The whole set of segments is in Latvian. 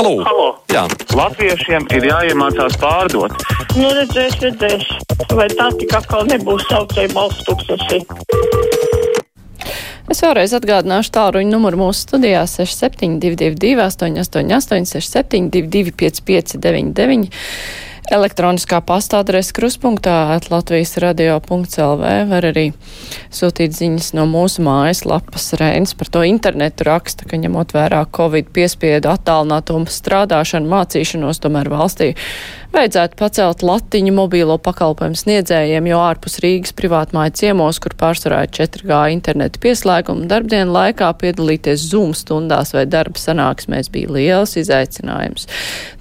Halo! Halo. Jā. Latviešiem ir jāiemācās pārdot. Nu, redzēs, redzēs. Vai tā tik atkal nebūs saucēja balsts tūkstoši? Es vēlreiz atgādināšu tālruņa numuru mūsu studijā 6722, 888, 672, 559, elektroniskā pasta adrese kruspunktā Latvijas radio.lv var arī sūtīt ziņas no mūsu mājaslapas. Reinas par to internetu raksta, ka ņemot vērā Covid piespiedu attālināto strādāšanu, mācīšanos, tomēr valstī vajadzētu pacelt latiņu mobīlo pakalpojumu sniedzējiem, jo ārpus Rīgas privātmāja ciemos, kur pārsvarā ir 4G interneta pieslēguma, darbdienu laikā piedalīties Zoom stundās vai darba sanāksmēs bija liels izaicinājums.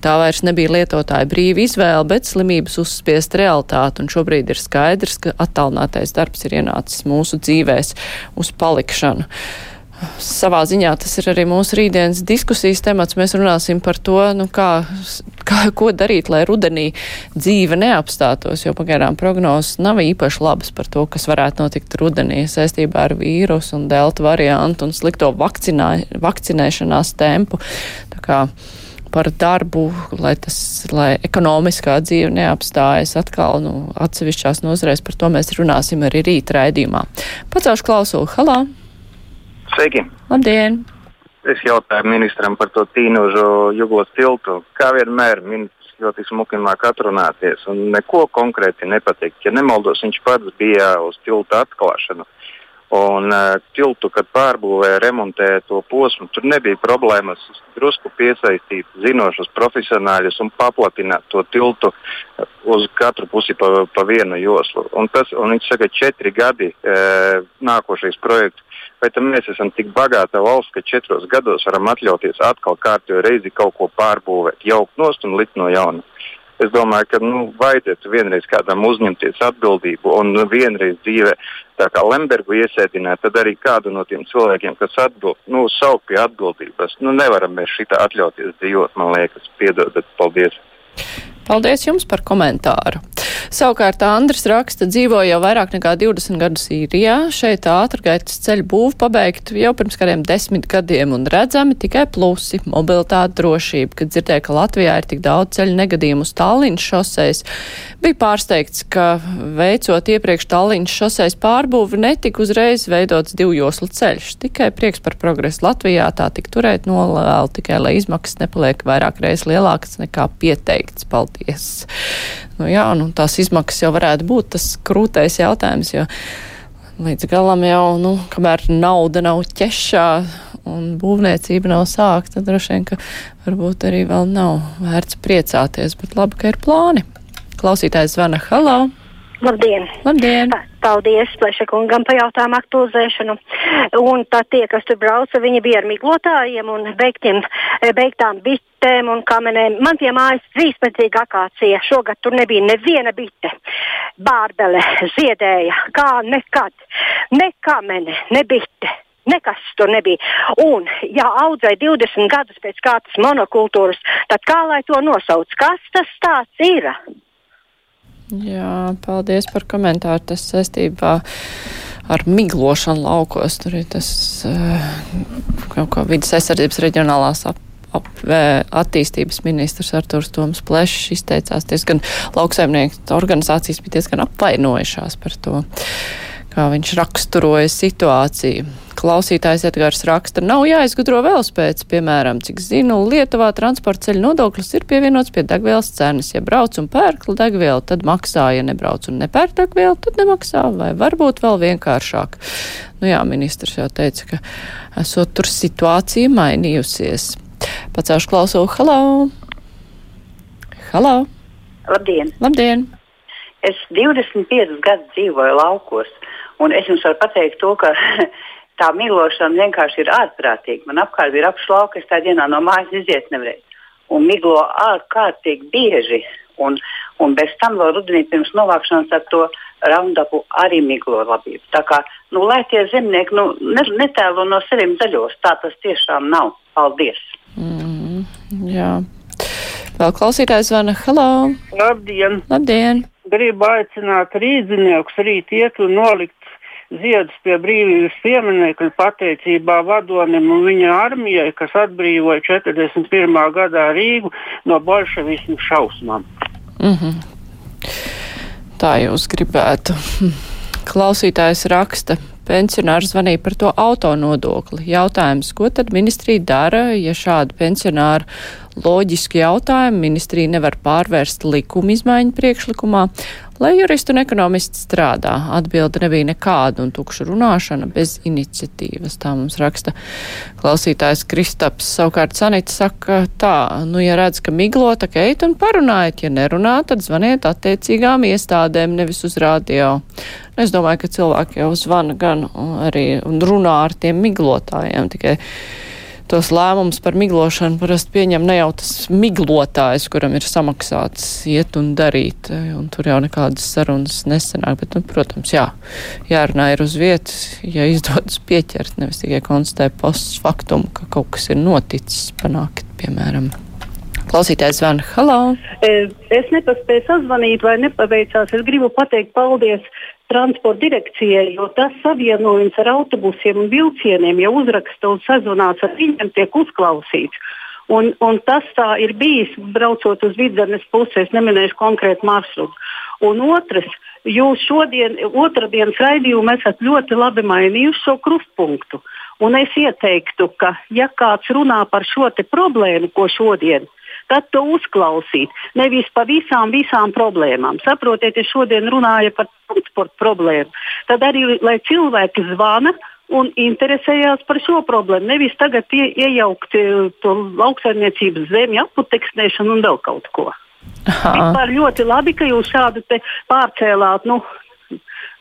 Tā vairs nebija lietotāja brīva izvēle, bet slimības uzspiest realitāti, un šobrīd ir skaidrs, ka attālinātais darbs ir ienācis mūsu dzīvēs uz palikšanu savā ziņā tas ir arī mūsu rītdienas diskusijas temats. Mēs runāsim par to, nu, kā, kā, ko darīt, lai rudenī dzīve neapstātos, jo pagaidām prognozes nav īpaši labas par to, kas varētu notikt rudenī saistībā ar vīrusu un delta variantu un slikto vakcinā, vakcinēšanās tempu. Tā kā par darbu, lai, tas, lai ekonomiskā dzīve neapstājas atkal nu, atsevišķās nozarēs. Par to mēs runāsim arī rīt raidījumā. Pacaušu klausulu. Halā! Sveiki! Labdien! Es jautāju ministram par to tīnožu juglas tiltu. Kā vienmēr, ministrs ļoti smuki māk atrunāties un neko konkrēti nepatikt. Ja nemaldos, viņš pats bija uz tilta atklāšanu. Un uh, tiltu, kad pārbūvēja, remontēja to posmu, tur nebija problēmas drusku piesaistīt zinošus profesionāļus un paplatināt to tiltu uz katru pusi pa, pa vienu joslu. Un tas, un viņš saka, četri gadi uh, nākošais projekts Vai mēs esam tik bagāta valsts, ka četros gados varam atļauties atkal kārtējo reizi kaut ko pārbūvēt, jaukt nost un likt no jauna? Es domāju, ka nu, vajadzētu vienreiz kādam uzņemties atbildību un vienreiz dzīvē, tā kā Lembergu iesēdināt, tad arī kādu no tiem cilvēkiem, kas atbild, nu, saukt pie atbildības. Nu, nevaram mēs šitā atļauties dzīvot, man liekas, piedodat, paldies! Paldies jums par komentāru! Savukārt Andris raksta, dzīvo jau vairāk nekā 20 gadus īrijā. Šeit ātrgaitas ceļu būvu pabeigt jau pirms kādiem desmit gadiem un redzami tikai plusi - mobilitāte, drošība. Kad dzirdēju, ka Latvijā ir tik daudz ceļu negadījumu uz Tallinas šoseis, bija pārsteigts, ka veicot iepriekš Tallinas šoseis pārbūvi netika uzreiz veidots divjoslu ceļš. Tikai prieks par progresu Latvijā tā tik turēt nolēl tikai, lai izmaksas nepaliek vairāk reizes lielākas nekā pieteikts. Paldies! Nu, jā, nu, tās izmaksas jau varētu būt tas krūtais jautājums, jo līdz galam jau, nu, kamēr nauda nav ķešā un būvniecība nav sākta, tad droši vien, ka varbūt arī vēl nav vērts priecāties, bet labi, ka ir plāni. Klausītājs zvana Halo! Labdien! Labdien! Paldies Plešakungam par jautājumu aktualizēšanu. Un tad tie, kas tur brauca, viņi bija ar miglotājiem un beigtiem, beigtām bitēm un kamenēm. Man pie mājas trīsmetrīga akācija. Šogad tur nebija neviena bite. Bārbele ziedēja kā nekad. Ne kamene, ne bite. Nekas tur nebija. Un, ja audzēja 20 gadus pēc kārtas monokultūras, tad kā lai to nosauc? Kas tas tāds ir? Jā, paldies par komentāru. Tas saistībā ar miglošanu laukos. Tur ir tas uh, kaut kā vidas aizsardzības reģionālās ap, ap, attīstības ministrs Arturs Toms Plešs izteicās diezgan lauksaimnieku organizācijas bija diezgan apvainojušās par to, kā viņš raksturoja situāciju. Klausītājs Edgars raksta, nav jāizgudro velospēds, piemēram, cik zinu, Lietuvā transporta ceļu nodoklis ir pievienots pie degvielas cenas. Ja brauc un pērk degvielu, tad maksā, ja nebrauc un nepērk degvielu, tad nemaksā, vai varbūt vēl vienkāršāk. Nu jā, ministrs jau teica, ka esot tur situācija mainījusies. Pacēšu klausulu, halo! Halo! Labdien! Labdien! Es 25 gadus dzīvoju laukos, un es jums varu pateikt to, ka tā miglošana vienkārši ir ārprātīga. Man apkārt ir apšlauka, es tā dienā no mājas iziet nevarēju. Un miglo ārkārtīgi bieži. Un, un bez tam vēl rudenī pirms novākšanas ar to raundapu arī miglo labību. Tā kā, nu, lai tie zemnieki nu, ne, netēlo no seviem zaļos, tā tas tiešām nav. Paldies! Mm, jā. Vēl klausītājs zvana. Halo! Labdien! Labdien! Gribu aicināt rīdziniekus rīt iet un nolikt ziedus pie brīvības pieminiekļa pateicībā vadonim un viņa armijai, kas atbrīvoja 41. gadā Rīgu no bolševismu šausmām. Mm -hmm. Tā jūs gribētu. Klausītājs raksta, pensionārs zvanīja par to auto nodokli. Jautājums, ko tad ministrija dara, ja šādu pensionāru loģisku jautājumu ministrija nevar pārvērst likuma izmaiņu priekšlikumā, lai juristi un ekonomisti strādā. Atbilde nebija nekāda un tukša runāšana bez iniciatīvas. Tā mums raksta klausītājs Kristaps. Savukārt Sanita saka tā, nu, ja redz, ka miglo, tā eit un parunājiet. Ja nerunā, tad zvaniet attiecīgām iestādēm, nevis uz radio. Es domāju, ka cilvēki jau zvana gan arī un runā ar tiem miglotājiem tikai tos lēmumus par miglošanu parasti pieņem ne jau tas miglotājs, kuram ir samaksāts iet un darīt, un tur jau nekādas sarunas nesenāk, bet, nu, protams, jā, jārunā ir uz vietas, ja izdodas pieķert, nevis tikai konstatē posts faktumu, ka kaut kas ir noticis, panākt, piemēram. Klausītājs zvana. Halo! Es nepaspēju sazvanīt, vai nepaveicās. Es gribu pateikt paldies transporta direkcijai, jo tas savienojums ar autobusiem un vilcieniem, ja uzraksta un sazvanās ar viņiem, tiek uzklausīts. Un, un tas tā ir bijis, braucot uz vidzemes pusi, es neminēšu konkrētu maršrutu. Un otrs, jūs šodien, otrdienas raidījumu esat ļoti labi mainījuši šo krustpunktu. Un es ieteiktu, ka, ja kāds runā par šo problēmu, ko šodien tad to uzklausīt. Nevis par visām, visām problēmām. Saprotiet, ja šodien runāju par transporta problēmu, tad arī lai cilvēki zvana un interesējās par šo problēmu. Nevis tagad ie, iejaukt eh, to lauksaimniecības zemi, aputeksnēšanu un vēl kaut ko. Vispār ļoti labi, ka jūs šādu pārcēlāt. Nu,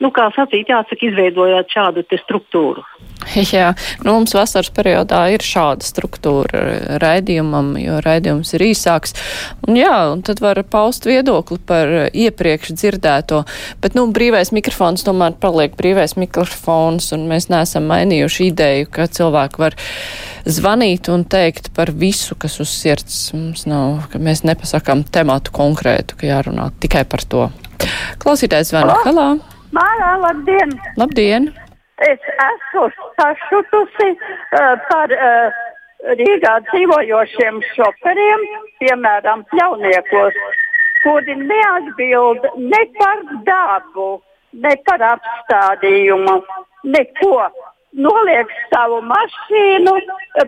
nu, kā sacīt, jāsaka, izveidojāt šādu struktūru. Jā, nu, mums vasaras periodā ir šāda struktūra raidījumam, jo raidījums ir īsāks. Un jā, un tad var paust viedokli par iepriekš dzirdēto. Bet, nu, brīvais mikrofons tomēr paliek brīvais mikrofons, un mēs neesam mainījuši ideju, ka cilvēki var zvanīt un teikt par visu, kas uz sirds. Mums nav, ka mēs nepasakām tematu konkrētu, ka jārunā tikai par to. Klausītājs zvana. Halā! Mārā, labdien! Labdien! Es esmu sašutusi uh, par uh, Rīgā dzīvojošiem šoferiem, piemēram, pļauniekos, kuri neatbild ne par dabu, ne par apstādījumu, neko. Noliek savu mašīnu,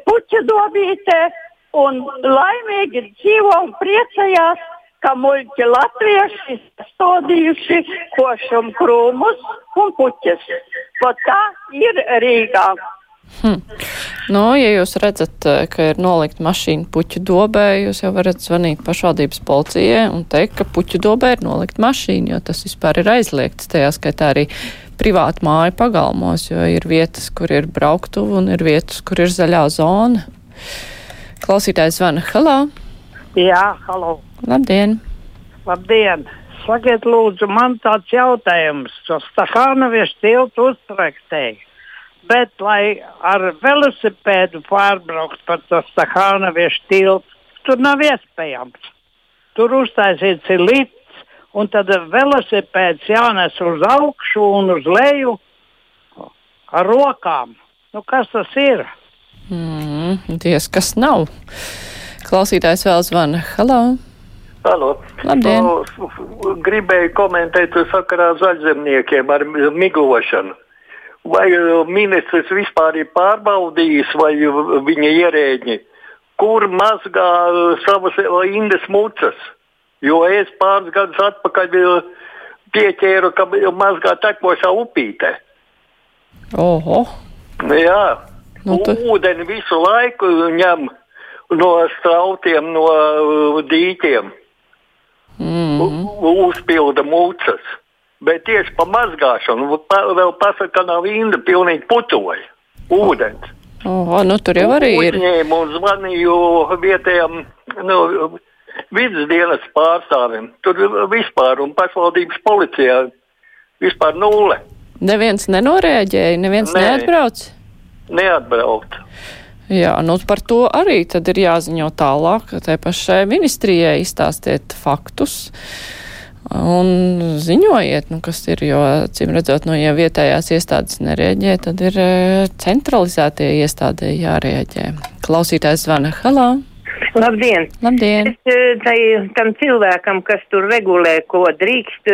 puķu dobītē un laimīgi dzīvo un priecājās ka muļķi latvieši stādījuši košumu krūmus un puķes. Pat tā ir Rīgā. Hm. Nu, ja jūs redzat, eh, ka ir nolikt mašīna puķu dobē, jūs jau varat zvanīt pašvaldības policijai un teikt, ka puķu dobē ir nolikt mašīna, jo tas vispār ir aizliegts. Tajā skaitā arī privāta māja pagalmos, jo ir vietas, kur ir brauktuve un ir vietas, kur ir zaļā zona. Klausītājs zvana. Halo! Jā, halo! Labdien! Labdien! Sakiet, lūdzu, man tāds jautājums. Tas Stahānaviešu tiltu uztraktēja. Bet, lai ar velosipēdu pārbraukt par to Stahānaviešu tiltu, tur nav iespējams. Tur uztaisīts ir līdz, un tad velosipēds jānes uz augšu un uz leju ar rokām. Nu, kas tas ir? Mm, Diez, kas nav. Klausītājs vēl zvana. Halo! Halo. Labdien! Nu, gribēju komentēt sakarā zaļzemniekiem ar miglošanu. Vai uh, ministrs vispār ir pārbaudījis, vai viņa ierēģi, kur mazgā uh, savas uh, indes mucas? Jo es pāris gadus atpakaļ pieķēru, ka mazgā tekošā upītē. Oho! Jā, Nu, tu- ūdeni visu laiku ņem no strautiem, no uh, dīķiem. Mm. Uzpilda mucas. Bet tieši pa mazgāšanu pa, vēl pasaka, ka nav inda pilnīgi putoja. Ūdens. Oho, nu tur jau arī ir. Uzņēmu un zvanīju vietējam nu, vidas dienas pārstāvim. Tur vispār un pašvaldības policijā vispār nulle. Neviens nenorēģēja, neviens Nē. neatbrauc. Neatbraukt. Jā, nu par to arī tad ir jāziņo tālāk, tai pašai ministrijai izstāstiet faktus. Un ziņojiet, nu, kas ir, jo, cim redzot, no ja vietējās iestādes nereaģē, tad ir centralizētie iestādē jārēģē. Klausītājs zvana. Halā! Labdien! Labdien. Es, tai, tam cilvēkam, kas tur regulē, ko drīkst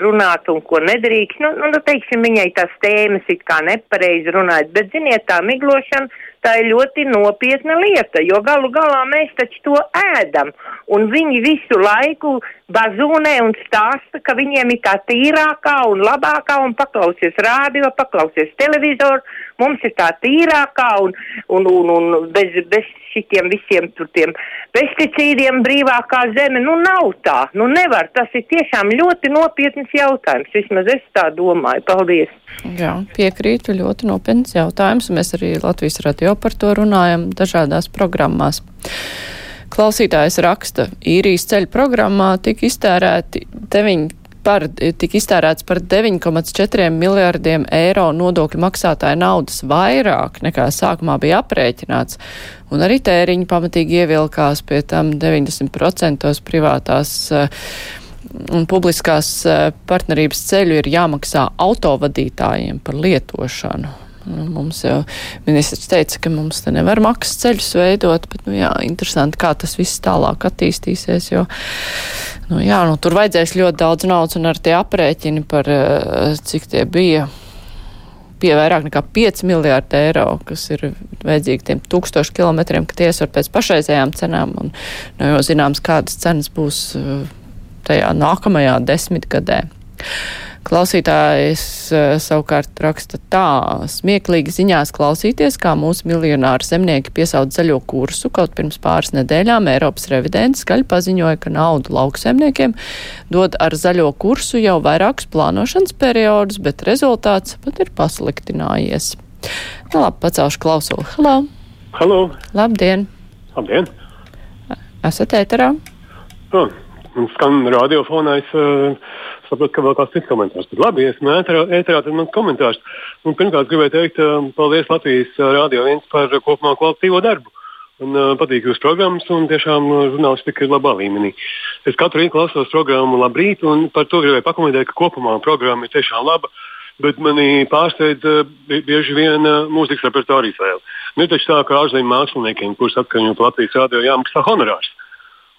runāt un ko nedrīkst, nu, nu teiksim, viņai tās tēmas it kā nepareizi runāt, bet, ziniet, tā miglošana tā ir ļoti nopietna lieta, jo galu galā mēs taču to ēdam, un viņi visu laiku bazūnē un stāsta, ka viņiem ir tā tīrākā un labākā, un paklausies rādio, paklausies televizoru, mums ir tā tīrākā un, un, un, un bez, bez šitiem visiem tur tiem pesticīdiem brīvākā zeme, nu nav tā, nu nevar, tas ir tiešām ļoti nopietns jautājums, vismaz es tā domāju, paldies. Jā, piekrītu, ļoti nopietns jautājums, mēs arī Latvijas radio par to runājam dažādās programmās. Klausītājs raksta, īrijas ceļu programmā tika iztērēti 9 par, tika iztērēts par 9,4 miljārdiem eiro nodokļu maksātāju naudas vairāk nekā sākumā bija aprēķināts, un arī tēriņi pamatīgi ievilkās pie tam 90% privātās uh, un publiskās uh, partnerības ceļu ir jāmaksā autovadītājiem par lietošanu. Nu, mums jau ministrs teica, ka mums te nevar maksas ceļus veidot, bet, nu jā, interesanti, kā tas viss tālāk attīstīsies, jo, nu jā, nu tur vajadzēs ļoti daudz naudas un ar tie aprēķini par, eh, cik tie bija pie vairāk nekā 5 miljārdi eiro, kas ir vajadzīgi tiem tūkstošu kilometriem, ka tiesvar pēc pašreizējām cenām, un nu, jau zināms, kādas cenas būs eh, tajā nākamajā desmitgadē. Klausītājs eh, savukārt raksta tā, smieklīgi ziņās klausīties, kā mūsu miljonāri zemnieki piesauc zaļo kursu, kaut pirms pāris nedēļām Eiropas revidents skaļi paziņoja, ka naudu lauksaimniekiem dod ar zaļo kursu jau vairākus plānošanas periodus, bet rezultāts pat ir pasliktinājies. Nu, labi, pacelšu klausuli. Halo! Halo! Labdien! Labdien! Esat ēterā? Man skan radiofonais. Uh, saprotu, ka vēl kāds cits komentārs. Bet labi, esmu ēterā, tad mans komentārs. Un, pirmkārt, gribēju teikt um, paldies Latvijas uh, Rādio 1 par kopumā kvalitīvo darbu. Un, uh, patīk jūsu programmas, un tiešām uh, žurnālistika ir labā līmenī. Es katru rītu klausos programmu Labrīt, un par to gribēju pakomentēt, ka kopumā programma ir tiešām laba. Bet manī pārsteidz uh, bieži vien uh, mūzikas repertuāra izvēle. Nu, taču tā kā ārzemju māksliniekiem, kurus atskaņo Latvijas rādio, jāmaksā honorārs.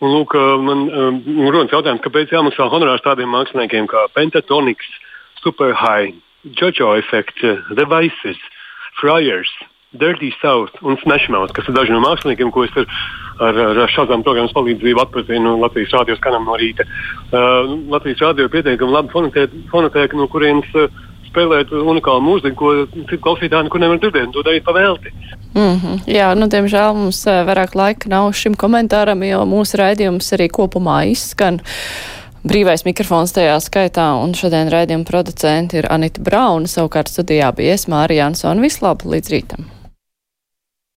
Un, lūk, man um, rodas jautājums, kāpēc jāmaksā honorārs tādiem māksliniekiem kā Pentatonics, Super High, Jojo Effect, The Vices, Friars, Dirty South un Smashmouth, kas ir daži no māksliniekiem, ko es ar, ar, ar šādām programmas palīdzību atpazinu Latvijas rādio skanam no rīta. Uh, Latvijas rādio ir pietiekami labi fonotēka, no kurienes uh, spēlēt unikālu mūziku, ko citu klausītāju nekur nevar dzirdēt, to darīt pavēlti. Mm -hmm. Jā, nu, diemžēl mums eh, vairāk laika nav šim komentāram, jo mūsu raidījums arī kopumā izskan. Brīvais mikrofons tajā skaitā, un šodien raidījuma producenti ir Anita Brauna, savukārt studijā bija Esmā Arijāns un Vislaba līdz rītam.